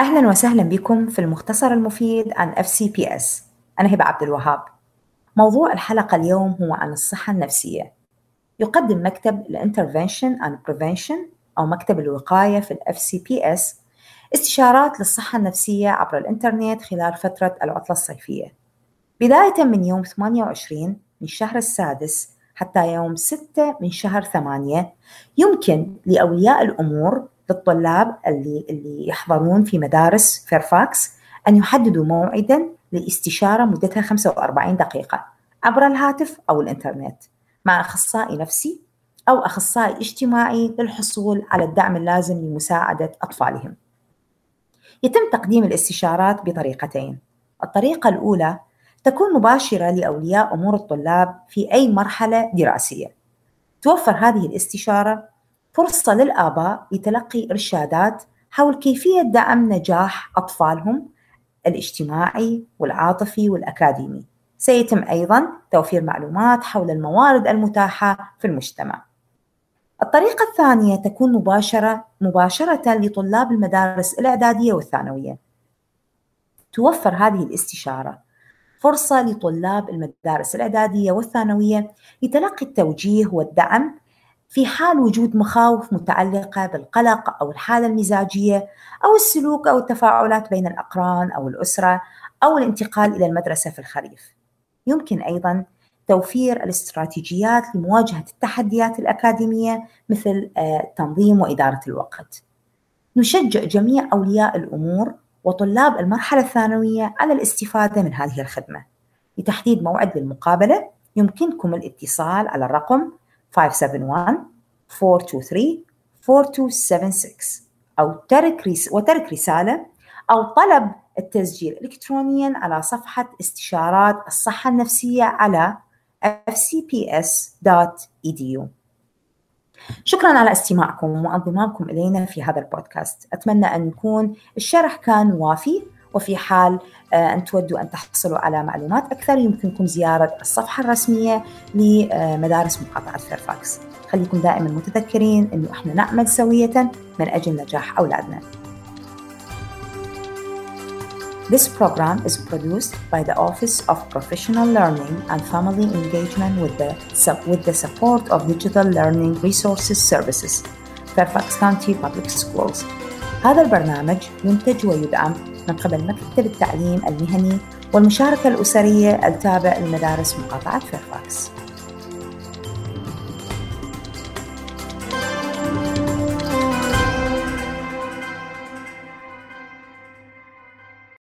أهلا وسهلا بكم في المختصر المفيد عن FCPS أنا هبة عبد الوهاب. موضوع الحلقة اليوم هو عن الصحة النفسية. يقدم مكتب الانترفنشن and Prevention أو مكتب الوقاية في ال FCPS استشارات للصحة النفسية عبر الإنترنت خلال فترة العطلة الصيفية. بداية من يوم 28 من الشهر السادس حتى يوم 6 من شهر 8 يمكن لأولياء الأمور للطلاب اللي اللي يحضرون في مدارس فيرفاكس أن يحددوا موعدا لاستشارة مدتها 45 دقيقة عبر الهاتف أو الإنترنت مع أخصائي نفسي أو أخصائي اجتماعي للحصول على الدعم اللازم لمساعدة أطفالهم. يتم تقديم الاستشارات بطريقتين. الطريقة الأولى تكون مباشرة لأولياء أمور الطلاب في أي مرحلة دراسية. توفر هذه الاستشارة فرصة للآباء لتلقي إرشادات حول كيفية دعم نجاح أطفالهم الاجتماعي والعاطفي والأكاديمي. سيتم أيضا توفير معلومات حول الموارد المتاحة في المجتمع. الطريقة الثانية تكون مباشرة مباشرة لطلاب المدارس الإعدادية والثانوية. توفر هذه الاستشارة فرصة لطلاب المدارس الإعدادية والثانوية لتلقي التوجيه والدعم في حال وجود مخاوف متعلقة بالقلق أو الحالة المزاجية أو السلوك أو التفاعلات بين الأقران أو الأسرة أو الانتقال إلى المدرسة في الخريف. يمكن أيضا توفير الاستراتيجيات لمواجهة التحديات الأكاديمية مثل آه، تنظيم وإدارة الوقت. نشجع جميع أولياء الأمور وطلاب المرحلة الثانوية على الاستفادة من هذه الخدمة. لتحديد موعد للمقابلة يمكنكم الاتصال على الرقم 571 423 4276 أو ترك رس... وترك رسالة أو طلب التسجيل إلكترونيا على صفحة استشارات الصحة النفسية على fcps.edu شكرا على استماعكم وانضمامكم إلينا في هذا البودكاست. أتمنى أن يكون الشرح كان وافي. وفي حال آه، أن تودوا أن تحصلوا على معلومات أكثر يمكنكم زيارة الصفحة الرسمية لمدارس مقاطعة فيرفاكس خليكم دائما متذكرين أنه إحنا نعمل سوية من أجل نجاح أولادنا This program is produced by the Office of Professional Learning and Family Engagement with the, with the support of Digital Learning Resources Services, Fairfax County Public Schools. هذا البرنامج ينتج ويدعم من قبل مكتب التعليم المهني والمشاركة الأسرية التابع لمدارس مقاطعة فيرفاكس.